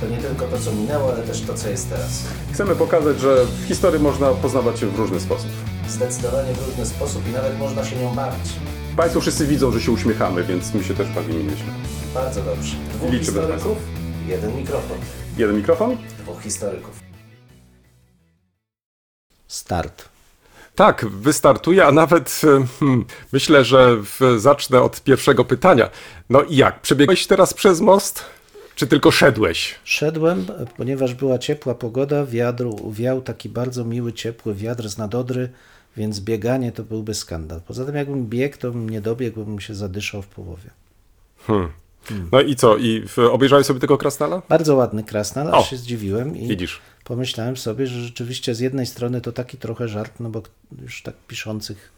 To nie tylko to, co minęło, ale też to, co jest teraz. Chcemy pokazać, że w historii można poznawać się w różny sposób. Zdecydowanie w różny sposób i nawet można się nią bawić. Państwo wszyscy widzą, że się uśmiechamy, więc my się też bawimy nieźle. Bardzo dobrze. Dwóch Liczymy na historyków, jeden mikrofon. Jeden mikrofon? Dwóch historyków. Start. Tak, wystartuję, a nawet hmm, myślę, że w, zacznę od pierwszego pytania. No i jak? Przebiegłeś teraz przez most? Czy tylko szedłeś? Szedłem, ponieważ była ciepła pogoda, wiatr wiał taki bardzo miły, ciepły wiatr z nadodry, więc bieganie to byłby skandal. Poza tym jakbym biegł, to bym nie dobiegł, bym się zadyszał w połowie. No i co? I obejrzałeś sobie tego krasnala? Bardzo ładny krasnal, O, aż się zdziwiłem i Widzisz. pomyślałem sobie, że rzeczywiście z jednej strony to taki trochę żart, no bo już tak piszących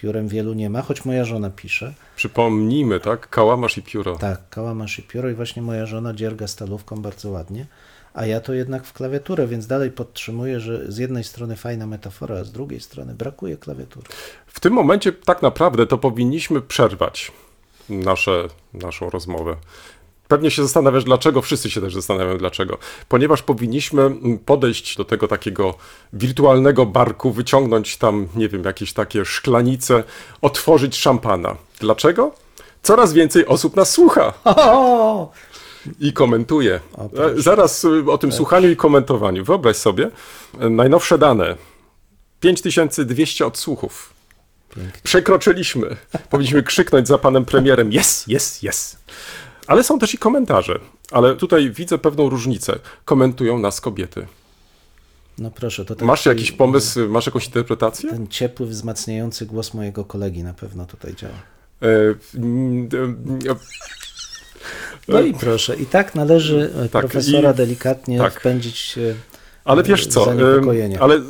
piórem wielu nie ma, choć moja żona pisze. Przypomnijmy, tak? Kałamarz i pióro. Tak, kałamarz i pióro i właśnie moja żona dzierga stalówką bardzo ładnie, a ja to jednak w klawiaturę, więc dalej podtrzymuję, że z jednej strony fajna metafora, a z drugiej strony brakuje klawiatury. W tym momencie tak naprawdę to powinniśmy przerwać nasze, naszą rozmowę. Pewnie się zastanawiasz, dlaczego, wszyscy się też zastanawiają, dlaczego. Ponieważ powinniśmy podejść do tego takiego wirtualnego barku, wyciągnąć tam, nie wiem, jakieś takie szklanice, otworzyć szampana. Dlaczego? Coraz więcej osób nas słucha O! i komentuje. O. E, Zaraz y, o tym słuchaniu i komentowaniu. Wyobraź sobie, e, najnowsze dane. 5200 odsłuchów. Przekroczyliśmy. Powinniśmy krzyknąć za panem premierem: Yes, yes, yes. Ale są też i komentarze. Ale tutaj widzę pewną różnicę. Komentują nas kobiety. No proszę, to taki, Masz jakiś pomysł, masz jakąś interpretację? Ten ciepły, wzmacniający głos mojego kolegi na pewno tutaj działa. E, e, No i proszę, i tak należy e, Tak, profesora i- delikatnie tak. wpędzić Ale wiesz co, ale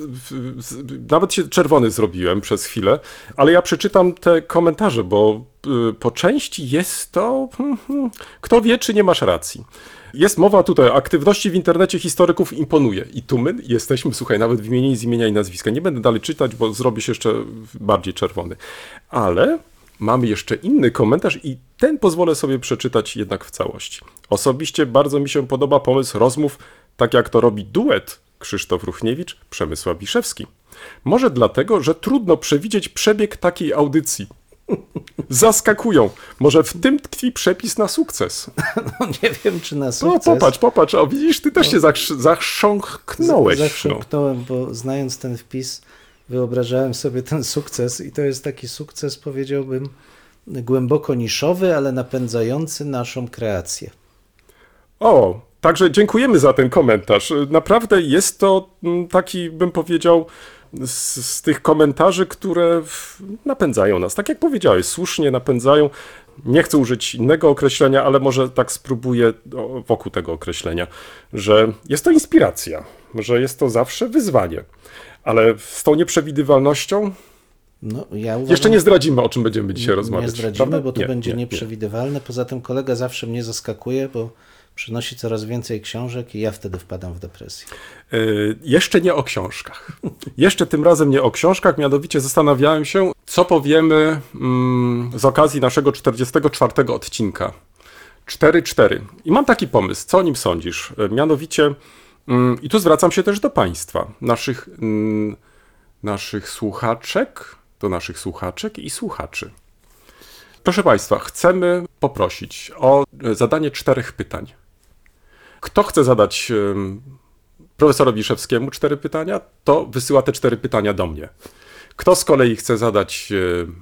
nawet się czerwony zrobiłem przez chwilę, ale ja przeczytam te komentarze, bo y, po części jest to, hmm, hmm, kto wie, czy nie masz racji. Jest mowa tutaj o aktywności w internecie historyków imponuje. I tu my jesteśmy, słuchaj, nawet wymienieni z imienia i nazwiska. Nie będę dalej czytać, bo zrobię się jeszcze bardziej czerwony. Ale mamy jeszcze inny komentarz i ten pozwolę sobie przeczytać jednak w całości. Osobiście bardzo mi się podoba pomysł rozmów, tak jak to robi duet Krzysztof Ruchniewicz, Przemysław Wiszewski. Może dlatego, że trudno przewidzieć przebieg takiej audycji. Zaskakują. Może w tym tkwi przepis na sukces. No nie wiem, czy na No sukces. popatrz, popatrz, o widzisz, ty też się zachrz- zachrząknąłeś. No. Zachrząknąłem, bo znając ten wpis, wyobrażałem sobie ten sukces i to jest taki sukces, powiedziałbym, głęboko niszowy, ale napędzający naszą kreację. O, także dziękujemy za ten komentarz. Naprawdę jest to mm, taki, bym powiedział, z, z tych komentarzy, które napędzają nas. Tak jak powiedziałeś, słusznie napędzają. Nie chcę użyć innego określenia, ale może tak spróbuję wokół tego określenia, że jest to inspiracja, że jest to zawsze wyzwanie. Ale z tą nieprzewidywalnością No, ja uważam, jeszcze nie zdradzimy, o czym będziemy dzisiaj rozmawiać. Nie zdradzimy, prawda? bo to Nie, będzie nie, nie. nieprzewidywalne. Poza tym kolega zawsze mnie zaskakuje, bo przynosi coraz więcej książek i ja wtedy wpadam w depresję. Y, Jeszcze nie o książkach. Jeszcze tym razem nie o książkach, mianowicie zastanawiałem się, co powiemy mm, z okazji naszego 44 odcinka. 4-4. I mam taki pomysł, co o nim sądzisz? Y, Mianowicie, mm, i tu zwracam się też do Państwa, naszych, mm, naszych słuchaczek, do naszych słuchaczek i słuchaczy. Proszę Państwa, chcemy poprosić o e, zadanie czterech pytań. Kto chce zadać profesorowi Szewskiemu cztery pytania, to wysyła te cztery pytania do mnie. Kto z kolei chce zadać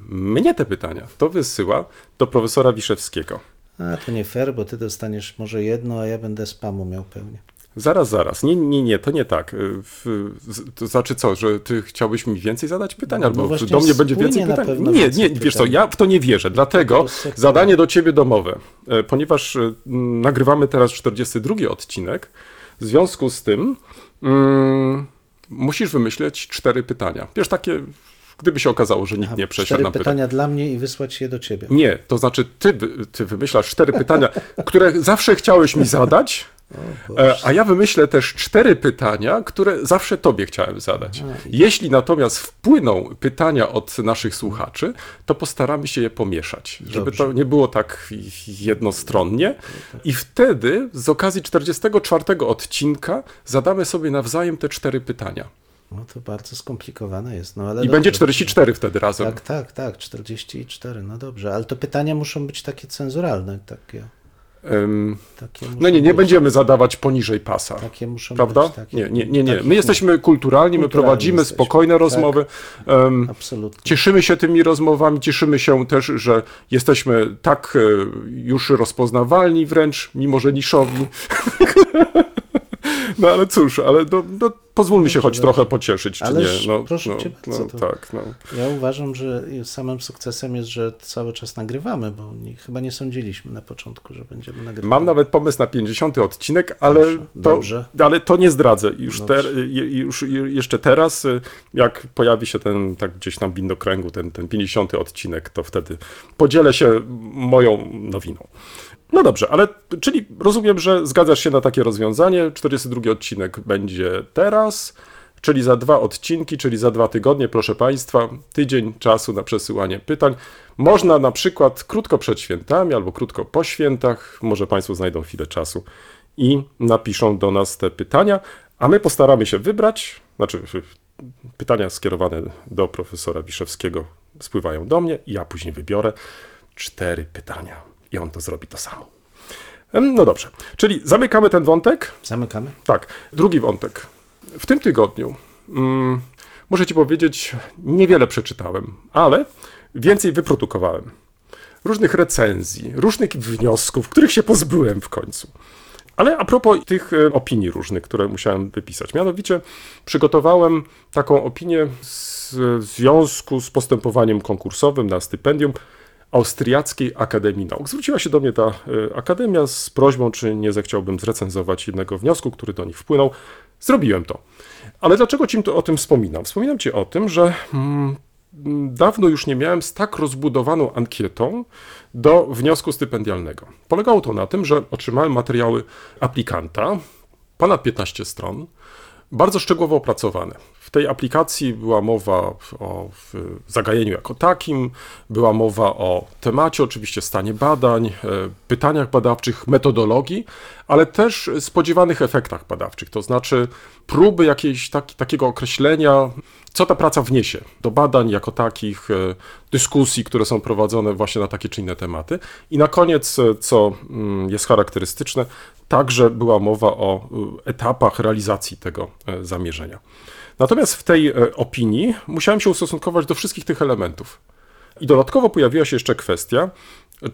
mnie te pytania, to wysyła do profesora Wiszewskiego. A to nie fair, bo ty dostaniesz może jedno, a ja będę spamu miał pełnie. Zaraz, zaraz. Nie, nie, nie, to nie tak. Z- to znaczy co, że ty chciałbyś mi więcej zadać pytań, No albo właśnie do mnie będzie więcej pytań? pewno Nie, więcej nie, wiesz co, pytań. ja w to nie wierzę. Dlatego zadanie do ciebie domowe, E, ponieważ e, nagrywamy teraz 42 odcinek, w związku z tym mm, musisz wymyśleć cztery pytania. Wiesz, takie, gdyby się okazało, że nikt nie przeszedł Cztery na pytanie. pytania dla mnie i wysłać je do ciebie. Nie, to znaczy ty, ty wymyślasz cztery pytania, które zawsze chciałeś mi zadać, e, a ja wymyślę też cztery pytania, które zawsze tobie chciałem zadać. Jeśli natomiast wpłyną pytania od naszych słuchaczy, to postaramy się je pomieszać, żeby Dobrze. to nie było tak jednostronnie. I wtedy z okazji 44 odcinka zadamy sobie nawzajem te cztery pytania. No to bardzo skomplikowane jest. No, ale I dobrze. będzie 44 wtedy razem. Tak, tak, tak, 44, no dobrze, ale to pytania muszą być takie cenzuralne, takie, Em, takie No nie, nie być, będziemy zadawać poniżej pasa. Takie muszą Prawda? być. Takie, Nie, nie, nie, nie. My jesteśmy kulturalni, my prowadzimy jesteśmy, spokojne tak. rozmowy. Em, Absolutnie. Cieszymy się tymi rozmowami, cieszymy się też, że jesteśmy tak e, już rozpoznawalni wręcz, mimo że niszowi. No ale cóż, ale no, no, pozwólmy się choć trochę pocieszyć, czy Ależ nie? No, proszę no, cię no, bardzo, to- tak, no. Ja uważam, że samym sukcesem jest, że cały czas nagrywamy, bo nie, chyba nie sądziliśmy na początku, że będziemy nagrywać. Mam nawet pomysł na 50 odcinek, ale, Dobrze, to, dobrze. ale to nie zdradzę. Już, te, Dobrze. je- już je- jeszcze teraz, y, jak pojawi się ten tak gdzieś tam w windokręgu, ten, ten 50 odcinek, to wtedy podzielę się moją nowiną. No dobrze, ale czyli rozumiem, że zgadzasz się na takie rozwiązanie. 42 odcinek będzie teraz, czyli za dwa odcinki, czyli za dwa tygodnie, proszę Państwa, tydzień czasu na przesyłanie pytań. Można na przykład krótko przed świętami albo krótko po świętach, może Państwo znajdą chwilę czasu i napiszą do nas te pytania, a my postaramy się wybrać, znaczy pytania skierowane do profesora Wiszewskiego spływają do mnie ja później wybiorę cztery pytania i on to zrobi to samo. No dobrze, czyli zamykamy ten wątek. Zamykamy? Tak, drugi wątek. W tym tygodniu, mm, muszę Ci powiedzieć, niewiele przeczytałem, ale więcej wyprodukowałem. Różnych recenzji, różnych wniosków, których się pozbyłem w końcu. Ale a propos tych e, opinii różnych, które musiałem wypisać. Mianowicie przygotowałem taką opinię z- w związku z postępowaniem konkursowym na stypendium Austriackiej Akademii Nauk. Zwróciła się do mnie ta e, akademia z prośbą, czy nie zechciałbym zrecenzować jednego wniosku, który do nich wpłynął. Zrobiłem to. Ale dlaczego Ci o tym wspominam? Wspominam Ci o tym, że mm, dawno już nie miałem z tak rozbudowaną ankietą do wniosku stypendialnego. Polegało to na tym, że otrzymałem materiały aplikanta, ponad 15 stron, bardzo szczegółowo opracowane. Tej aplikacji była mowa o zagajeniu jako takim, była mowa o temacie, oczywiście stanie badań, e, pytaniach badawczych, metodologii, ale też spodziewanych efektach badawczych, to znaczy próby jakiejś tak, takiego określenia, co ta praca wniesie do badań jako takich, e, dyskusji, które są prowadzone właśnie na takie czy inne tematy. I na koniec, e, co mm, jest charakterystyczne, także była mowa o etapach realizacji tego zamierzenia. Natomiast w tej e, opinii musiałem się ustosunkować do wszystkich tych elementów. I dodatkowo pojawiła się jeszcze kwestia,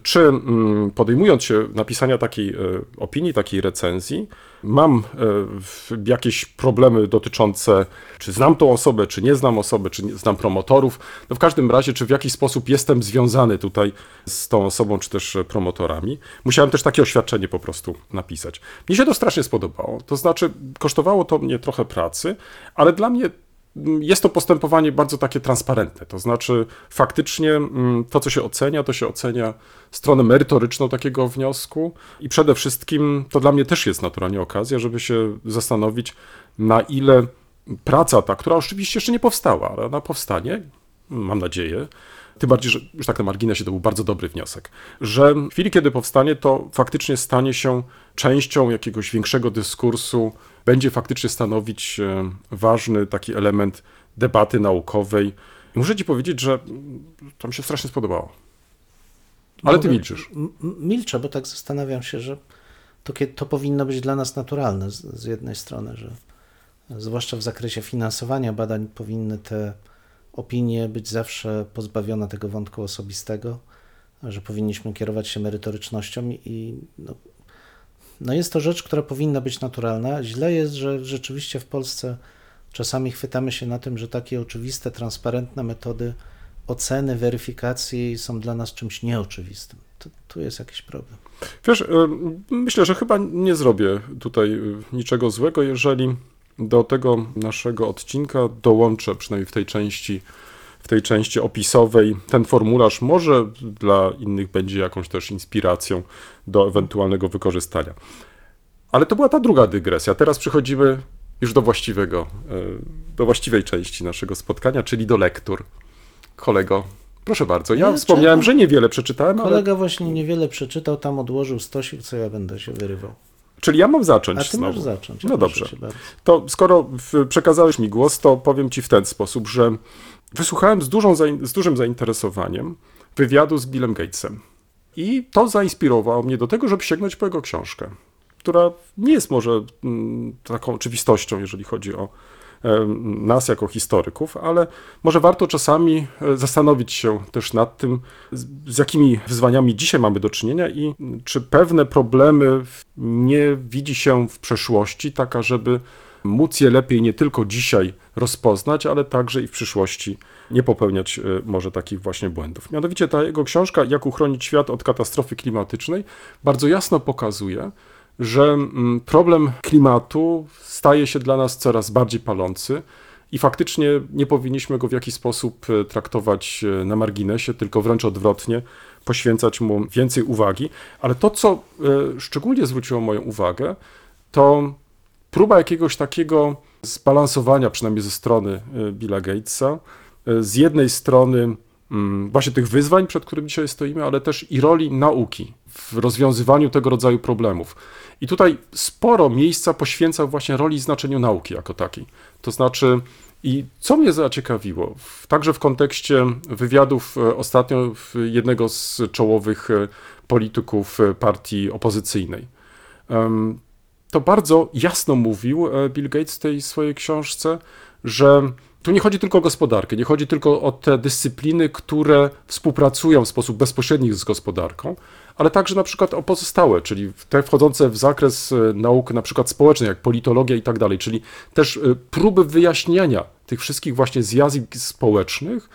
czy mm, podejmując się napisania takiej e, opinii, takiej recenzji, mam e, jakieś problemy dotyczące, czy znam tą osobę, czy nie znam osoby, czy znam promotorów. No w każdym razie, czy w jakiś sposób jestem związany tutaj z tą osobą, czy też e, promotorami. Musiałem też takie oświadczenie po prostu napisać. Mi się to strasznie spodobało. To znaczy, kosztowało to mnie trochę pracy, ale dla mnie jest to postępowanie bardzo takie transparentne. To znaczy, faktycznie mm, to, co się ocenia, to się ocenia stronę merytoryczną takiego wniosku i przede wszystkim to dla mnie też jest naturalnie okazja, żeby się zastanowić, na ile praca ta, która oczywiście jeszcze nie powstała, ale ona powstanie, mam nadzieję, tym bardziej, że już tak na marginesie to był bardzo dobry wniosek, że w chwili, kiedy powstanie, to faktycznie stanie się częścią jakiegoś większego dyskursu, będzie faktycznie stanowić e, ważny taki element debaty naukowej. I muszę Ci powiedzieć, że to mi się strasznie spodobało. Ale Ty milczysz. Milczę, bo tak zastanawiam się, że to, to powinno być dla nas naturalne z, z jednej strony, że zwłaszcza w zakresie finansowania badań powinny te opinie być zawsze pozbawione tego wątku osobistego, że powinniśmy kierować się merytorycznością i no, no jest to rzecz, która powinna być naturalna. Źle jest, że rzeczywiście w Polsce czasami chwytamy się na tym, że takie oczywiste, transparentne metody oceny, weryfikacji są dla nas czymś nieoczywistym. Tu, jest jakiś problem. Wiesz, e, myślę, że chyba nie zrobię tutaj e, niczego złego, jeżeli do tego naszego odcinka dołączę, przynajmniej w tej części, w tej części opisowej, ten formularz. Może dla innych będzie jakąś też inspiracją do ewentualnego wykorzystania. Ale to była ta druga dygresja. Teraz przechodzimy już do właściwego, e, do właściwej części naszego spotkania, czyli do lektur. Kolego, proszę bardzo. Ja Nie, wspomniałem, czekam. że niewiele przeczytałem, ale... Kolega właśnie niewiele przeczytał, tam odłożył stosik, co ja będę się wyrywał. Czyli ja mam zacząć A ty znowu. możesz zacząć. No dobrze. To skoro przekazałeś mi głos, to powiem ci w ten sposób, że wysłuchałem z, dużą, z dużym zainteresowaniem wywiadu z Billem Gatesem. I to zainspirowało mnie do tego, żeby sięgnąć po jego książkę, która nie jest może mm, taką oczywistością, jeżeli chodzi o nas jako historyków, ale może warto czasami e, zastanowić się też nad tym, z, jakimi wyzwaniami dzisiaj mamy do czynienia i czy pewne problemy nie widzi się w przeszłości, taka, żeby móc je lepiej nie tylko dzisiaj rozpoznać, ale także i w przyszłości nie popełniać e, może takich właśnie błędów. Mianowicie ta jego książka Jak uchronić świat od katastrofy klimatycznej bardzo jasno pokazuje, że mm, problem klimatu staje się dla nas coraz bardziej palący i faktycznie nie powinniśmy go w jakiś sposób e, traktować e, na marginesie, tylko wręcz odwrotnie, poświęcać mu więcej uwagi. Ale to, co szczególnie zwróciło moją uwagę, to próba jakiegoś takiego zbalansowania, przynajmniej ze strony e, Billa Gatesa, e, z jednej strony mm, właśnie tych wyzwań, przed którymi dzisiaj stoimy, ale też i roli nauki w rozwiązywaniu tego rodzaju problemów. I tutaj sporo miejsca poświęcał właśnie roli i znaczeniu nauki jako takiej. To znaczy, i co mnie zaciekawiło, także w kontekście wywiadów e, ostatnio jednego z czołowych polityków partii opozycyjnej, to bardzo jasno mówił e, Bill Gates w tej swojej książce, że tu nie chodzi tylko o gospodarkę, nie chodzi tylko o te dyscypliny, które współpracują w sposób bezpośredni z gospodarką, ale także na przykład o pozostałe, czyli te wchodzące w zakres e, nauk na przykład społecznych, jak politologia i tak dalej, czyli też e, próby wyjaśniania tych wszystkich właśnie zjawisk społecznych,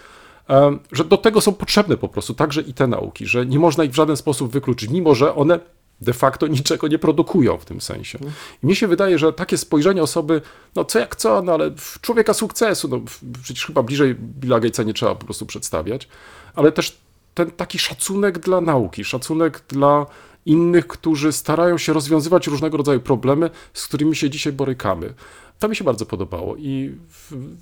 że do tego są potrzebne po prostu także i te nauki, że nie można ich w żaden sposób wykluczyć, mimo że one de facto niczego nie produkują w tym sensie. I mnie się wydaje, że takie spojrzenie osoby, no co jak co, no ale człowieka sukcesu, no przecież chyba bliżej Billa Gatesa nie trzeba po prostu przedstawiać, ale też ten taki szacunek dla nauki, szacunek dla innych, którzy starają się rozwiązywać różnego rodzaju problemy, z którymi się dzisiaj borykamy. To mi się bardzo podobało i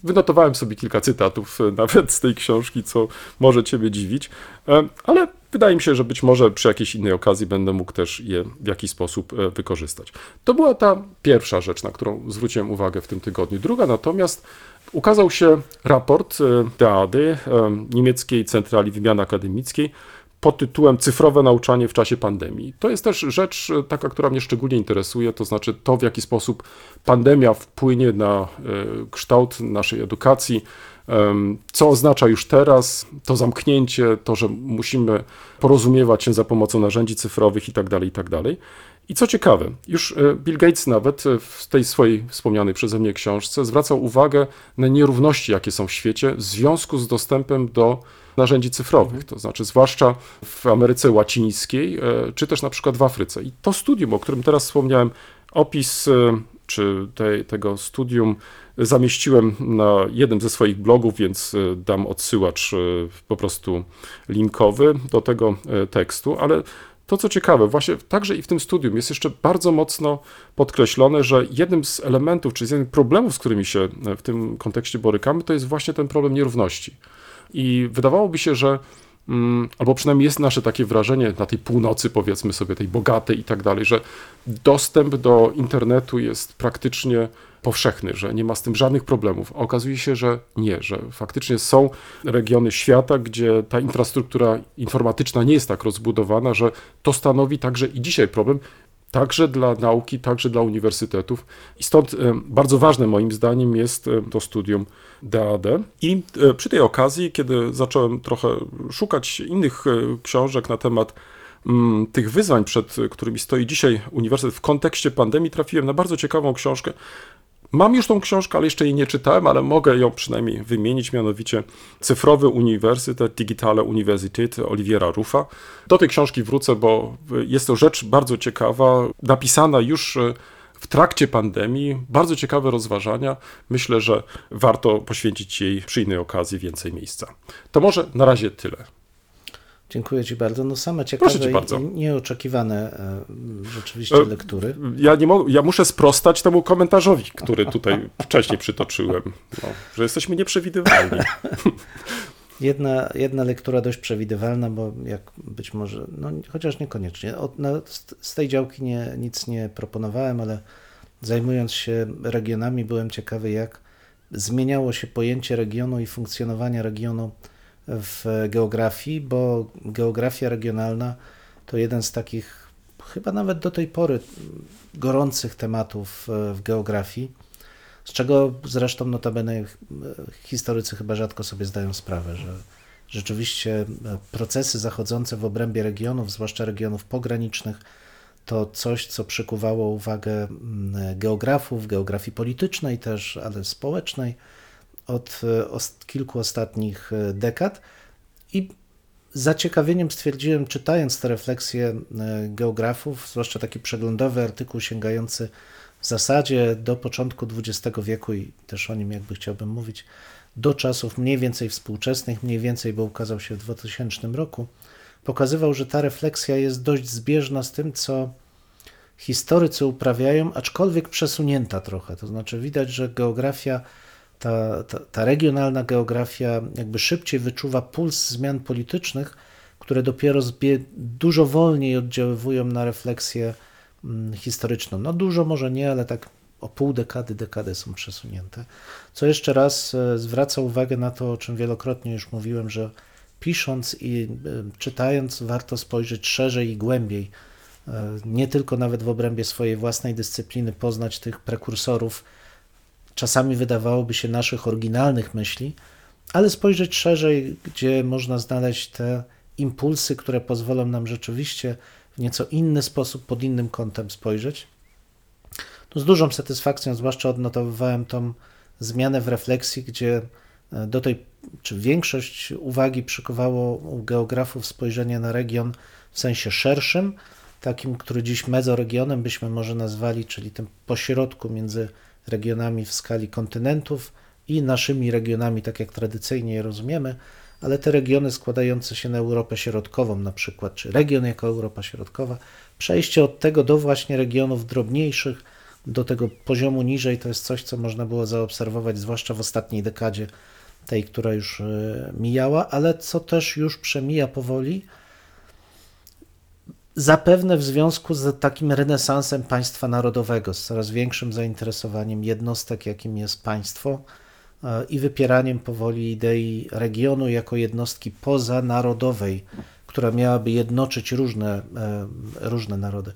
wynotowałem sobie kilka cytatów e, nawet z tej książki, co może Ciebie dziwić, E, ale wydaje mi się, że być może przy jakiejś innej okazji będę mógł też je w jakiś sposób e, wykorzystać. To była ta pierwsza rzecz, na którą zwróciłem uwagę w tym tygodniu. Druga natomiast ukazał się raport e, niemieckiej centrali wymiany akademickiej, pod tytułem Cyfrowe nauczanie w czasie pandemii. To jest też rzecz e, taka, która mnie szczególnie interesuje, to znaczy to, w jaki sposób pandemia wpłynie na e, kształt naszej edukacji, co oznacza już teraz to zamknięcie, to, że musimy porozumiewać się za pomocą narzędzi cyfrowych itd., itd. I co ciekawe, już e, Bill Gates nawet w tej swojej wspomnianej przeze mnie książce zwracał uwagę na nierówności, jakie są w świecie w związku z dostępem do narzędzi cyfrowych, to znaczy zwłaszcza w Ameryce Łacińskiej, e, czy też na przykład w Afryce. I to studium, o którym teraz wspomniałem, opis e, czy tej, tego studium zamieściłem na jednym ze swoich blogów, więc e, dam odsyłacz po prostu linkowy do tego tekstu, ale to, co ciekawe, właśnie także i w tym studium jest jeszcze bardzo mocno podkreślone, że jednym z elementów, czy z jednych problemów, z którymi się w tym kontekście borykamy, to jest właśnie ten problem nierówności. I wydawałoby się, że mm, albo przynajmniej jest nasze takie wrażenie na tej północy, powiedzmy sobie, tej bogatej i tak dalej, że dostęp do internetu jest praktycznie powszechny, że nie ma z tym żadnych problemów. A okazuje się, że nie, że faktycznie są regiony świata, gdzie ta infrastruktura informatyczna nie jest tak rozbudowana, że to stanowi także i dzisiaj problem, także dla nauki, także dla uniwersytetów. I stąd e, bardzo ważne moim zdaniem jest e, to studium DAD. I e, przy tej okazji, kiedy zacząłem trochę szukać innych książek na temat mm, tych wyzwań, przed którymi stoi dzisiaj uniwersytet w kontekście pandemii, trafiłem na bardzo ciekawą książkę. Mam już tą książkę, ale jeszcze jej nie czytałem, ale mogę ją przynajmniej wymienić, mianowicie Cyfrowy Uniwersytet, Digitale Universität Oliviera Ruffa. Do tej książki wrócę, bo jest to rzecz bardzo ciekawa, napisana już e, w trakcie pandemii. Bardzo ciekawe rozważania. Myślę, że warto poświęcić jej przy innej okazji więcej miejsca. To może na razie tyle. Dziękuję Ci bardzo. No same ciekawe ci bardzo. i nieoczekiwane e, rzeczywiście E, lektury. Ja, nie mo- ja muszę sprostać temu komentarzowi, który tutaj wcześniej przytoczyłem, no, że jesteśmy nieprzewidywalni. Jedna, jedna lektura dość przewidywalna, bo jak być może, no chociaż niekoniecznie. Od, no, z, z tej działki nie, nic nie proponowałem, ale zajmując się regionami, byłem ciekawy, jak zmieniało się pojęcie regionu i funkcjonowania regionu w geografii, bo geografia regionalna to jeden z takich, chyba nawet do tej pory, gorących tematów e, w geografii. Z czego zresztą notabene historycy chyba rzadko sobie zdają sprawę, że rzeczywiście e, procesy zachodzące w obrębie regionów, zwłaszcza regionów pogranicznych, to coś, co przykuwało uwagę mm, geografów, geografii politycznej też, ale społecznej od e, os- kilku ostatnich e, dekad. I zaciekawieniem stwierdziłem, czytając te refleksje e, geografów, zwłaszcza taki przeglądowy artykuł sięgający w zasadzie do początku XX wieku i też o nim jakby chciałbym mówić, do czasów mniej więcej współczesnych, mniej więcej, bo ukazał się w 2000 roku, pokazywał, że ta refleksja jest dość zbieżna z tym, co historycy uprawiają, aczkolwiek przesunięta trochę. To znaczy widać, że geografia, ta, ta, ta regionalna geografia jakby szybciej wyczuwa puls zmian politycznych, które dopiero zbie, dużo wolniej oddziaływują na refleksję mm, historyczną. No dużo może nie, ale tak o pół dekady, dekadę są przesunięte. Co jeszcze raz e, zwraca uwagę na to, o czym wielokrotnie już mówiłem, że pisząc i e, czytając warto spojrzeć szerzej i głębiej, e, nie tylko nawet w obrębie swojej własnej dyscypliny poznać tych prekursorów, czasami wydawałoby się naszych oryginalnych myśli, ale spojrzeć szerzej, gdzie można znaleźć te impulsy, które pozwolą nam rzeczywiście w nieco inny sposób, pod innym kątem spojrzeć. Tu z dużą satysfakcją, zwłaszcza odnotowywałem tą zmianę w refleksji, gdzie e, do tej, czy większość uwagi przykuwało u geografów spojrzenie na region w sensie szerszym, takim, który dziś mezoregionem byśmy może nazwali, czyli tym pośrodku między regionami w skali kontynentów i naszymi regionami, tak jak tradycyjnie je rozumiemy, ale te regiony składające się na Europę Środkową na przykład, czy region jako Europa Środkowa, przejście od tego do właśnie regionów drobniejszych, do tego poziomu niżej, to jest coś, co można było zaobserwować, zwłaszcza w ostatniej dekadzie, tej, która już e, mijała, ale co też już przemija powoli, zapewne w związku z takim renesansem państwa narodowego, z coraz większym zainteresowaniem jednostek, jakim jest państwo e, i wypieraniem powoli idei regionu jako jednostki pozanarodowej, która miałaby jednoczyć różne, e, różne narody.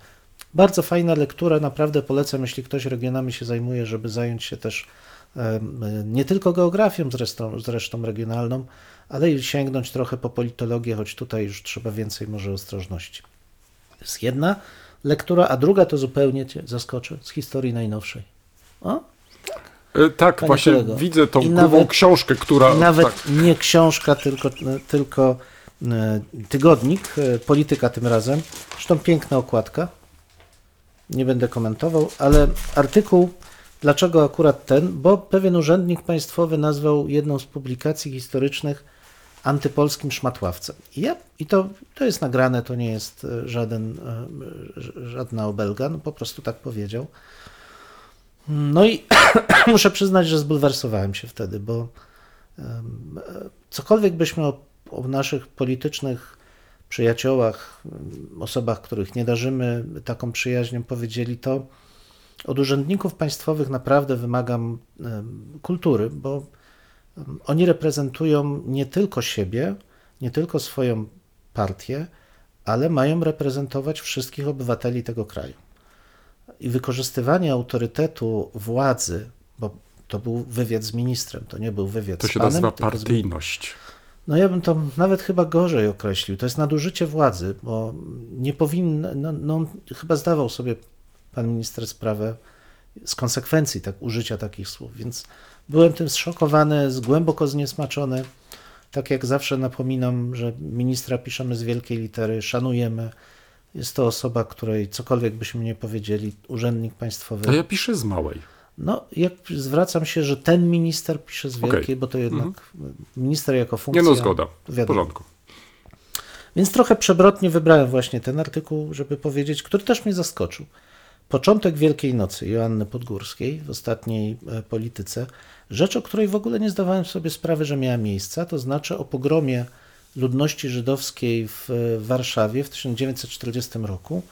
Bardzo fajna lektura, naprawdę polecam, jeśli ktoś regionami się zajmuje, żeby zająć się też e, nie tylko geografią zresztą, zresztą regionalną, ale i sięgnąć trochę po politologię, choć tutaj już trzeba więcej może ostrożności. To jest jedna lektura, a druga to zupełnie cię zaskoczy z historii najnowszej. O, E, Tak, właśnie kolego, widzę tą i nawet- książkę, która... nawet tak, nie książka, tylko, tylko e, tygodnik, e, polityka tym razem. Zresztą piękna okładka. Nie będę komentował, ale artykuł, dlaczego akurat ten? Bo pewien urzędnik państwowy nazwał jedną z publikacji historycznych antypolskim szmatławcem. I, ja, i to, to jest nagrane, to nie jest e, żaden, e, żadna obelga, no po prostu tak powiedział. No i muszę przyznać, że zbulwersowałem się wtedy, bo e, cokolwiek byśmy o, o naszych politycznych przyjaciołach, osobach, których nie darzymy taką przyjaźnią powiedzieli, to od urzędników państwowych naprawdę wymagam kultury, bo oni reprezentują nie tylko siebie, nie tylko swoją partię, ale mają reprezentować wszystkich obywateli tego kraju. I wykorzystywanie autorytetu władzy, bo to był wywiad z ministrem, to nie był wywiad to z się panem, nazywa tylko z partyjność. no ja bym to nawet chyba gorzej określił. To jest nadużycie władzy, bo nie powinno, no, no chyba zdawał sobie pan minister sprawę z konsekwencji tak, użycia takich słów, więc byłem tym zszokowany, głęboko zniesmaczony. Tak jak zawsze napominam, że ministra piszemy z wielkiej litery, szanujemy, Jest to osoba, której cokolwiek byśmy nie powiedzieli, urzędnik państwowy. To ja piszę z małej. No, jak zwracam się, że ten minister pisze z wielkiej, bo to jednak minister jako Nie funkcja. no, zgoda. W porządku. Więc trochę przebrotnie wybrałem właśnie ten artykuł, żeby powiedzieć, który też mnie zaskoczył. Początek Wielkiej Nocy Joanny Podgórskiej w ostatniej e, polityce. Rzecz, o której w ogóle nie zdawałem sobie sprawy, że miała miejsce, to znaczy o pogromie ludności żydowskiej w e, Warszawie w 1940 roku,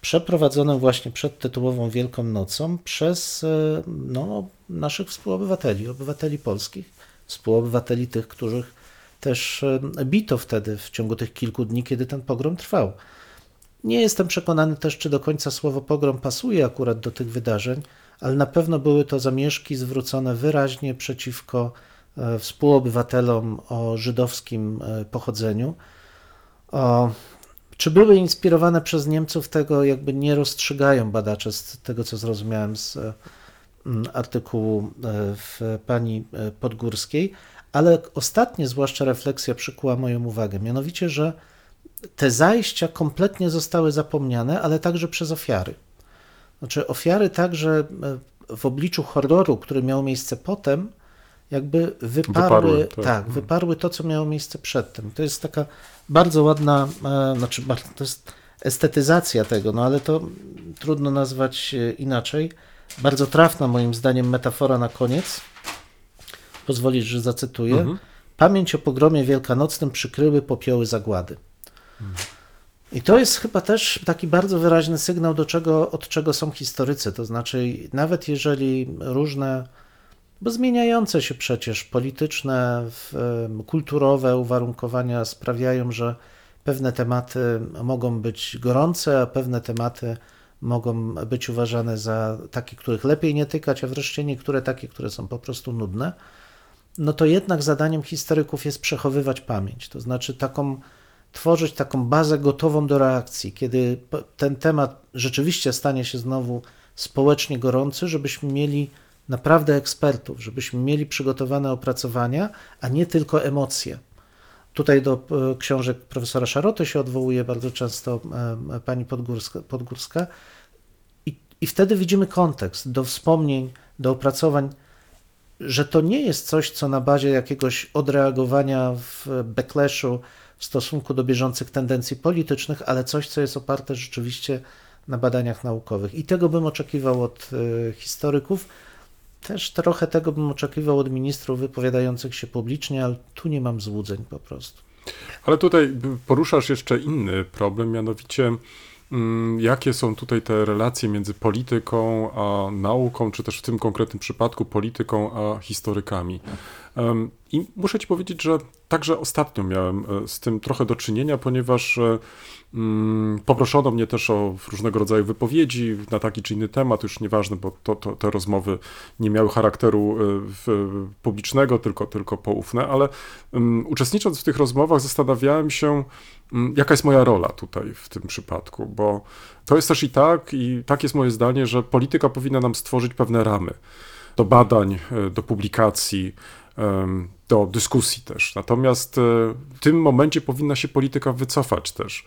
przeprowadzonym właśnie przed tytułową Wielką Nocą przez e, no, naszych współobywateli, obywateli polskich, współobywateli tych, których też bito wtedy w ciągu tych kilku dni, kiedy ten pogrom trwał. Nie jestem przekonany też, czy do końca słowo pogrom pasuje akurat do tych wydarzeń, ale na pewno były to zamieszki zwrócone wyraźnie przeciwko e, współobywatelom o żydowskim e, pochodzeniu. O, czy były inspirowane przez Niemców, tego jakby nie rozstrzygają badacze z tego, co zrozumiałem z e, artykułu w pani Podgórskiej, ale ostatnie zwłaszcza refleksja przykuła moją uwagę, mianowicie, że te zajścia kompletnie zostały zapomniane, ale także przez ofiary. Znaczy ofiary także e, w obliczu horroru, który miał miejsce potem, jakby wyparły, Wyparły, tak. tak. wyparły to, co miało miejsce przedtem. To jest taka bardzo ładna, e, znaczy to jest estetyzacja tego, no ale to trudno nazwać e, inaczej. Bardzo trafna moim zdaniem metafora na koniec. Pozwolisz, że zacytuję. Pamięć o pogromie wielkanocnym przykryły popioły zagłady. I to jest chyba też taki bardzo wyraźny sygnał, do czego, od czego są historycy. To znaczy, nawet jeżeli różne, bo zmieniające się przecież polityczne, kulturowe uwarunkowania sprawiają, że pewne tematy mogą być gorące, a pewne tematy mogą być uważane za takie, których lepiej nie tykać, a wreszcie niektóre takie, które są po prostu nudne no to jednak zadaniem historyków jest przechowywać pamięć, to znaczy taką, tworzyć taką bazę gotową do reakcji, kiedy ten temat rzeczywiście stanie się znowu społecznie gorący, żebyśmy mieli naprawdę ekspertów, żebyśmy mieli przygotowane opracowania, a nie tylko emocje. Tutaj do e, książek profesora Szaroty się odwołuje bardzo często e, pani Podgórska, Podgórska i, i wtedy widzimy kontekst do wspomnień, do opracowań że to nie jest coś, co na bazie jakiegoś odreagowania w backlashu w stosunku do bieżących tendencji politycznych, ale coś, co jest oparte rzeczywiście na badaniach naukowych. I tego bym oczekiwał od e, historyków. Też trochę tego bym oczekiwał od ministrów wypowiadających się publicznie, ale tu nie mam złudzeń po prostu. Ale tutaj poruszasz jeszcze inny problem, mianowicie jakie są tutaj te relacje między polityką a nauką, czy też w tym konkretnym przypadku polityką a historykami. I muszę ci powiedzieć, że także ostatnio miałem e, z tym trochę do czynienia, ponieważ e, mm, poproszono mnie też o różnego rodzaju wypowiedzi na taki czy inny temat, już nieważne, bo to, to, te rozmowy nie miały charakteru w, publicznego, tylko, tylko poufne, ale um, uczestnicząc w tych rozmowach zastanawiałem się, um, jaka jest moja rola tutaj w tym przypadku, bo to jest też i tak, i tak jest moje zdanie, że polityka powinna nam stworzyć pewne ramy do badań, e, do publikacji, do dyskusji też. Natomiast e, w tym momencie powinna się polityka wycofać też,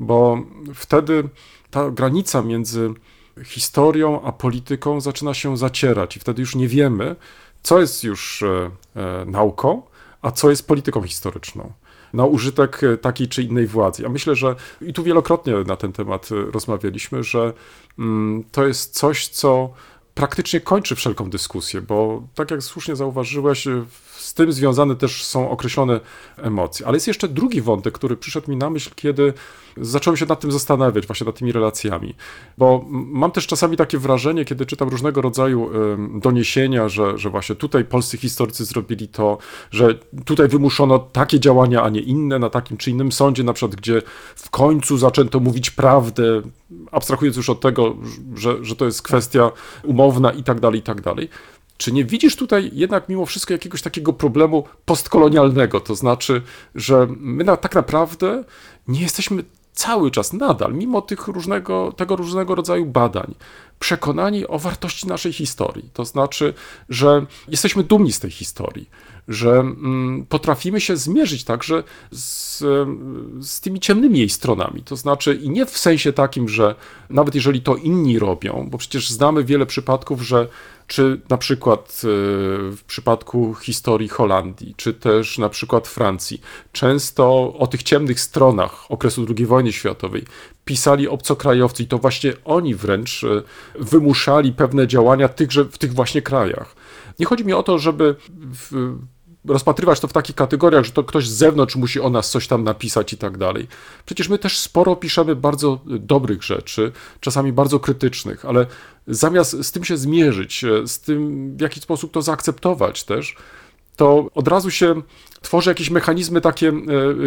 bo wtedy ta granica między historią a polityką zaczyna się zacierać i wtedy już nie wiemy, co jest już e, e, nauką, a co jest polityką historyczną. Na użytek e, takiej czy innej władzy. Ja myślę, że i tu wielokrotnie na ten temat rozmawialiśmy, że mm, to jest coś, co praktycznie kończy wszelką dyskusję, bo tak jak słusznie zauważyłeś, z tym związane też są określone emocje. Ale jest jeszcze drugi wątek, który przyszedł mi na myśl, kiedy zacząłem się nad tym zastanawiać, właśnie nad tymi relacjami. Bo mam też czasami takie wrażenie, kiedy czytam różnego rodzaju doniesienia, że, że właśnie tutaj polscy historycy zrobili to, że tutaj wymuszono takie działania, a nie inne na takim czy innym sądzie, na przykład, gdzie w końcu zaczęto mówić prawdę, abstrahując już od tego, że, że to jest kwestia umowna i tak dalej, i tak dalej. Czy nie widzisz tutaj jednak mimo wszystko jakiegoś takiego problemu postkolonialnego? To znaczy, że my na, tak naprawdę nie jesteśmy cały czas, nadal, mimo tych różnego, tego różnego rodzaju badań, przekonani o wartości naszej historii. To znaczy, że jesteśmy dumni z tej historii, że mm, potrafimy się zmierzyć także z, z tymi ciemnymi jej stronami. To znaczy, i nie w sensie takim, że nawet jeżeli to inni robią, bo przecież znamy wiele przypadków, że czy na przykład e, w przypadku historii Holandii, czy też na przykład Francji, często o tych ciemnych stronach okresu II wojny światowej pisali obcokrajowcy i to właśnie oni wręcz e, wymuszali pewne działania tychże, w tych właśnie krajach. Nie chodzi mi o to, żeby rozpatrywać to w takich kategoriach, że to ktoś z zewnątrz musi o nas coś tam napisać i tak dalej. Przecież my też sporo piszemy bardzo dobrych rzeczy, czasami bardzo krytycznych, ale zamiast z tym się zmierzyć, z tym w jaki sposób to zaakceptować też, to od razu się tworzy jakieś mechanizmy takie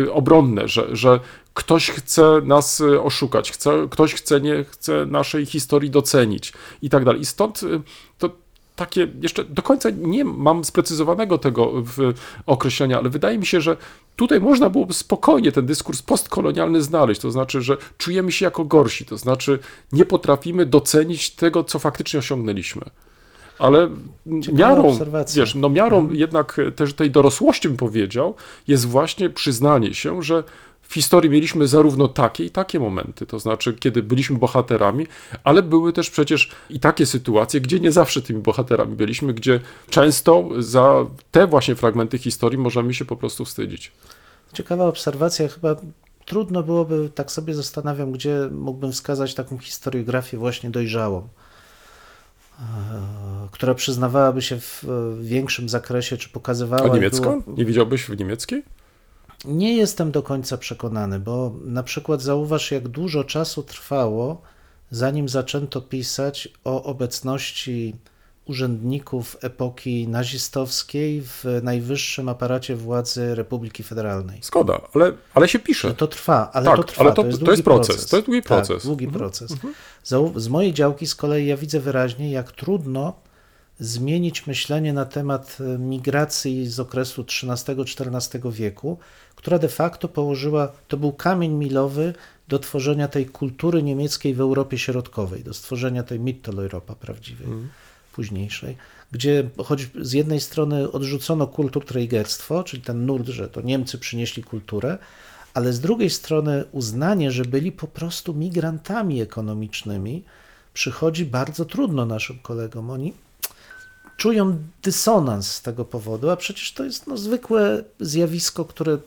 e, obronne, że, że ktoś chce nas oszukać, chce, ktoś chce, nie chce naszej historii docenić i tak dalej. I stąd e, to takie jeszcze do końca nie mam sprecyzowanego tego określenia, ale wydaje mi się, że tutaj można byłoby spokojnie ten dyskurs postkolonialny znaleźć, to znaczy, że czujemy się jako gorsi, to znaczy nie potrafimy docenić tego, co faktycznie osiągnęliśmy. Ale Ciekawa miarą, obserwacja. wiesz, no miarą jednak też tej dorosłości bym powiedział, jest właśnie przyznanie się, że w historii mieliśmy zarówno takie i takie momenty, to znaczy, kiedy byliśmy bohaterami, ale były też przecież i takie sytuacje, gdzie nie zawsze tymi bohaterami byliśmy, gdzie często za te właśnie fragmenty historii możemy się po prostu wstydzić. Ciekawa obserwacja, chyba trudno byłoby, tak sobie zastanawiam, gdzie mógłbym wskazać taką historiografię właśnie dojrzałą, e, która przyznawałaby się w większym zakresie, czy pokazywała... A niemiecką? było- Nie widziałbyś w niemieckiej? Nie jestem do końca przekonany, bo na przykład zauważ, jak dużo czasu trwało, zanim zaczęto pisać o obecności urzędników epoki nazistowskiej w najwyższym aparacie władzy Republiki Federalnej. Zgoda, ale, ale się pisze. To trwa, ale Tak, to trwa. ale to- jest to jest proces, to jest długi Tak, proces. długi Mhm, proces. Zau- Z mojej działki z kolei ja widzę wyraźnie, jak trudno zmienić myślenie na temat e, migracji z okresu XIII-XIV wieku, która de facto położyła, to był kamień milowy do tworzenia tej kultury niemieckiej w Europie Środkowej, do stworzenia tej Mitteleuropa prawdziwej, późniejszej, gdzie choć z jednej strony odrzucono kulturträgerstwo, czyli ten nurt, że to Niemcy przynieśli kulturę, ale z drugiej strony uznanie, że byli po prostu migrantami ekonomicznymi, przychodzi bardzo trudno naszym kolegom. Oni czują dysonans z tego powodu, a przecież to jest no, zwykłe zjawisko, które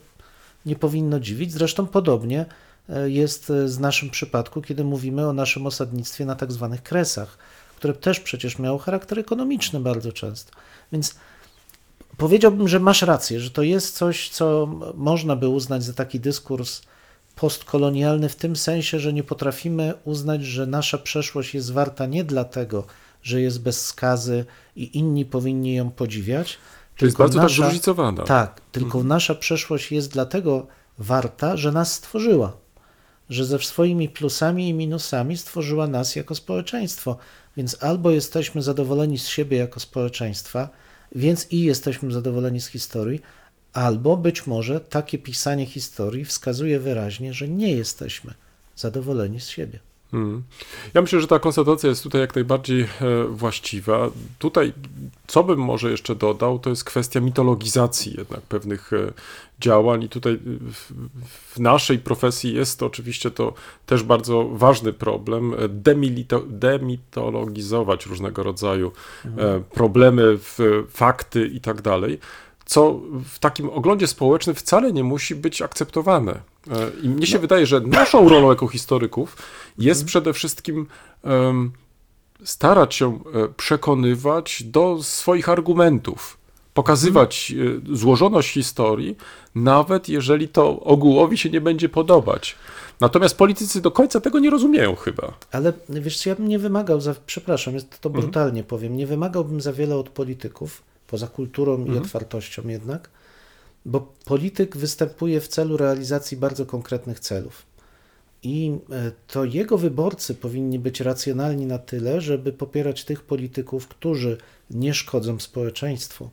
nie powinno dziwić. Zresztą podobnie e, jest e, z naszym przypadku, kiedy mówimy o naszym osadnictwie na tak zwanych kresach, które też przecież miało charakter ekonomiczny bardzo często. Więc powiedziałbym, że masz rację, że to jest coś, co można by uznać za taki dyskurs postkolonialny w tym sensie, że nie potrafimy uznać, że nasza przeszłość jest warta nie dlatego, że jest bez skazy i inni powinni ją podziwiać, To jest bardzo tak zróżnicowana. tak, tylko nasza przeszłość jest dlatego warta, że nas stworzyła. Że ze swoimi plusami i minusami stworzyła nas jako społeczeństwo. Więc albo jesteśmy zadowoleni z siebie jako społeczeństwa, więc i jesteśmy zadowoleni z historii, albo być może takie pisanie historii wskazuje wyraźnie, że nie jesteśmy zadowoleni z siebie. Mm. Ja myślę, że ta konstatacja jest tutaj jak najbardziej e, właściwa. Tutaj, co bym może jeszcze dodał, to jest kwestia mitologizacji jednak pewnych e, działań i tutaj w, w naszej profesji jest to oczywiście to też bardzo ważny problem, e, demilito, demitologizować różnego rodzaju e, problemy, fakty i tak dalej, co w takim oglądzie społecznym wcale nie musi być akceptowane. I mnie się wydaje, że naszą rolą jako historyków jest przede wszystkim em, starać się e, przekonywać do swoich argumentów, pokazywać e, złożoność historii, nawet jeżeli to ogółowi się nie będzie podobać. Natomiast politycy do końca tego nie rozumieją chyba. Ale wiesz, ja bym nie wymagał, za, przepraszam, jest to brutalnie powiem, nie wymagałbym za wiele od polityków, poza kulturą i otwartością jednak, bo polityk występuje w celu realizacji bardzo konkretnych celów. I e, to jego wyborcy powinni być racjonalni na tyle, żeby popierać tych polityków, którzy nie szkodzą społeczeństwu,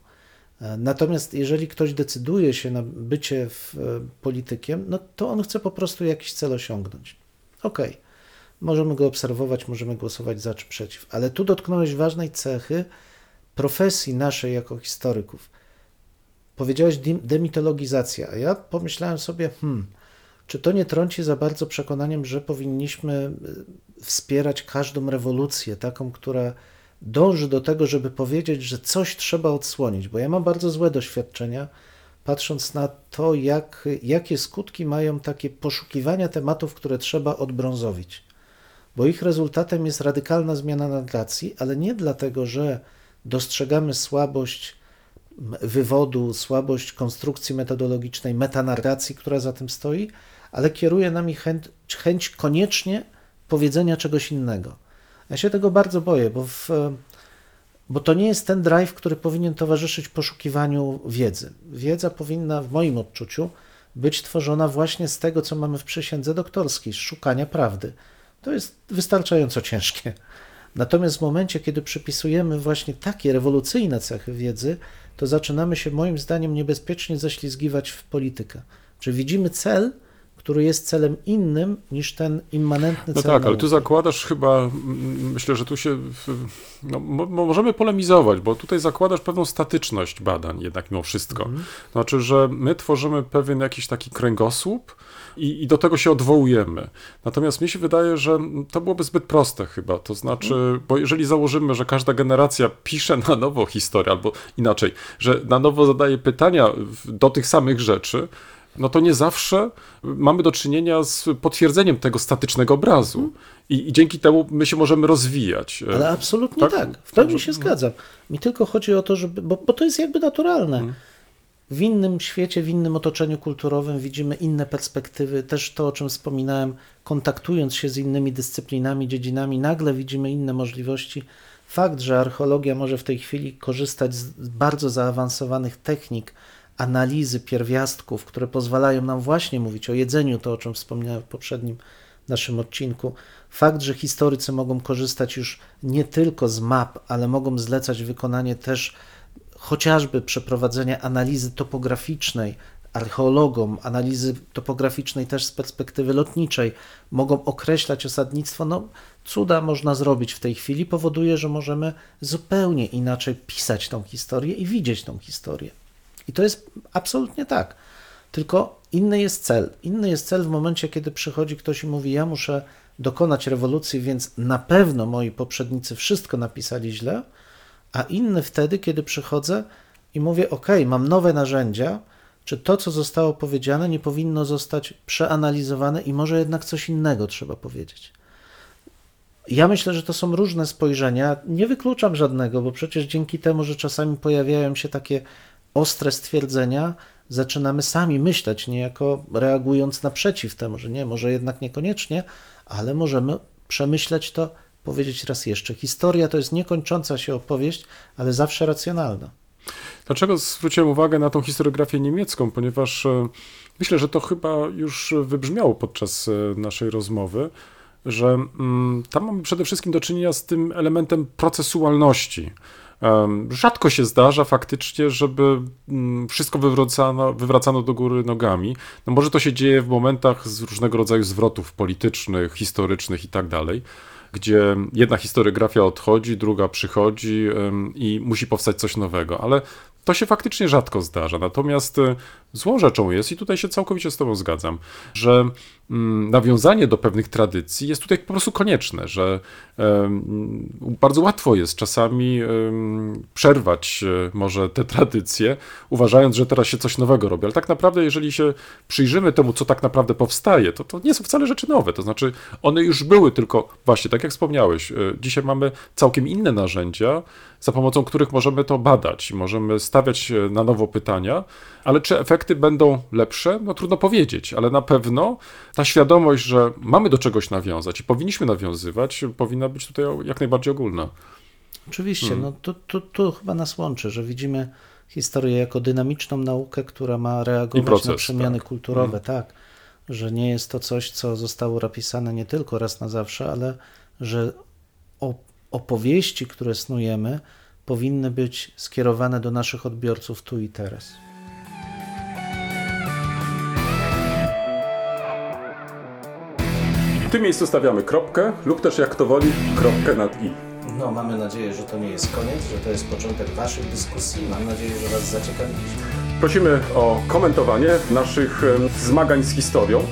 E, Natomiast jeżeli ktoś decyduje się na bycie w, e, politykiem, no to on chce po prostu jakiś cel osiągnąć. Okej, możemy go obserwować, możemy głosować za czy przeciw, ale tu dotknąłeś ważnej cechy profesji naszej jako historyków. Powiedziałeś demitologizacja, a ja pomyślałem sobie, hmm, czy to nie trąci za bardzo przekonaniem, że powinniśmy y, wspierać każdą rewolucję, taką, która dąży do tego, żeby powiedzieć, że coś trzeba odsłonić, bo ja mam bardzo złe doświadczenia, patrząc na to, jak, jakie skutki mają takie poszukiwania tematów, które trzeba odbrązowić. Bo ich rezultatem jest radykalna zmiana narracji, ale nie dlatego, że dostrzegamy słabość wywodu, słabość konstrukcji metodologicznej, metanarracji, która za tym stoi, ale kieruje nami chęć, chęć koniecznie powiedzenia czegoś innego. Ja się tego bardzo boję, bo, w, bo to nie jest ten drive, który powinien towarzyszyć poszukiwaniu wiedzy. Wiedza powinna, w moim odczuciu, być tworzona właśnie z tego, co mamy w przysiędze doktorskiej, z szukania prawdy. To jest wystarczająco ciężkie. Natomiast w momencie, kiedy przypisujemy właśnie takie rewolucyjne cechy wiedzy, to zaczynamy się moim zdaniem niebezpiecznie ześlizgiwać w politykę. Czy widzimy cel, który jest celem innym niż ten immanentny No cel. tak, ale tu nauki. zakładasz chyba, myślę, że tu się, no, mo, mo- możemy polemizować, bo tutaj zakładasz pewną statyczność badań jednak mimo wszystko. Znaczy, że my tworzymy pewien jakiś taki kręgosłup i, i do tego się odwołujemy. Natomiast mi się wydaje, że to byłoby zbyt proste chyba, to znaczy, bo jeżeli założymy, że każda generacja pisze na nowo historię, albo inaczej, że na nowo zadaje pytania do tych samych rzeczy, no to nie zawsze mamy do czynienia z potwierdzeniem tego statycznego obrazu. I, I dzięki temu my się możemy rozwijać. Ale absolutnie Tak? tak, w pełni się zgadzam. Mi tylko chodzi o to, żeby, bo, bo to jest jakby naturalne. Mhm. W innym świecie, w innym otoczeniu kulturowym widzimy inne perspektywy, też to, o czym wspominałem, kontaktując się z innymi dyscyplinami, dziedzinami, nagle widzimy inne możliwości. Fakt, że archeologia może w tej chwili korzystać z bardzo zaawansowanych technik analizy pierwiastków, które pozwalają nam właśnie mówić o jedzeniu, to o czym wspomniałem w poprzednim naszym odcinku. Fakt, że historycy mogą korzystać już nie tylko z map, ale mogą zlecać wykonanie też chociażby przeprowadzenia analizy topograficznej archeologom, analizy topograficznej też z perspektywy lotniczej, mogą określać osadnictwo, no cuda można zrobić w tej chwili, powoduje, że możemy zupełnie inaczej pisać tą historię i widzieć tą historię. I to jest absolutnie tak. Tylko inny jest cel. Inny jest cel w momencie, kiedy przychodzi ktoś i mówi: Ja muszę dokonać rewolucji, więc na pewno moi poprzednicy wszystko napisali źle, a inny wtedy, kiedy przychodzę i mówię: OK, mam nowe narzędzia, czy to, co zostało powiedziane, nie powinno zostać przeanalizowane i może jednak coś innego trzeba powiedzieć. Ja myślę, że to są różne spojrzenia. Nie wykluczam żadnego, bo przecież dzięki temu, że czasami pojawiają się takie ostre stwierdzenia, zaczynamy sami myśleć, niejako reagując naprzeciw temu, że nie, może jednak niekoniecznie, ale możemy przemyśleć to, powiedzieć raz jeszcze. Historia to jest niekończąca się opowieść, ale zawsze racjonalna. Dlaczego zwróciłem uwagę na tą historiografię niemiecką? Ponieważ e, myślę, że to chyba już wybrzmiało podczas e, naszej rozmowy, że mm, tam mamy przede wszystkim do czynienia z tym elementem procesualności. Rzadko się zdarza faktycznie, żeby mm, wszystko wywracano, wywracano do góry nogami. No może to się dzieje w momentach z różnego rodzaju zwrotów politycznych, historycznych i tak dalej, gdzie jedna historiografia odchodzi, druga przychodzi i musi powstać coś nowego, ale to się faktycznie rzadko zdarza. Natomiast e, złą rzeczą jest, i tutaj się całkowicie z Tobą zgadzam, że nawiązanie do pewnych tradycji jest tutaj po prostu konieczne, że bardzo łatwo jest czasami przerwać e, może te tradycje, uważając, że teraz się coś nowego robi. Ale tak naprawdę, jeżeli się przyjrzymy temu, co tak naprawdę powstaje, to to nie są wcale rzeczy nowe. To znaczy, one już były, tylko właśnie, tak jak wspomniałeś, e, dzisiaj mamy całkiem inne narzędzia, za pomocą których możemy to badać, możemy stawiać e, na nowo pytania, ale czy efekty będą lepsze? No trudno powiedzieć, ale na pewno ta świadomość, że mamy do czegoś nawiązać i powinniśmy nawiązywać, powinna być tutaj jak najbardziej ogólna. Oczywiście, no to, to, to chyba nas łączy, że widzimy historię jako dynamiczną naukę, która ma reagować proces, na przemiany tak. kulturowe, tak. Że nie jest to coś, co zostało napisane nie tylko raz na zawsze, ale że opowieści, które snujemy, powinny być skierowane do naszych odbiorców tu i teraz. W tym miejscu stawiamy kropkę lub też jak to woli kropkę nad i. No, mamy nadzieję, że to nie jest koniec, że to jest początek Waszych dyskusji. Mam nadzieję, że Was zaciekawiliśmy. Prosimy o komentowanie naszych em, zmagań z historią.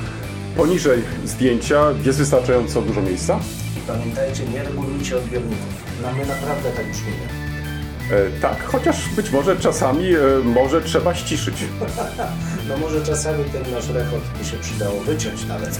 Poniżej zdjęcia jest wystarczająco dużo miejsca. I pamiętajcie, nie regulujcie odbiorników. No, my naprawdę tak brzmimy. E, tak, chociaż być może czasami e, może trzeba ściszyć. No może czasami ten nasz rechot by się przydało wyciąć nawet.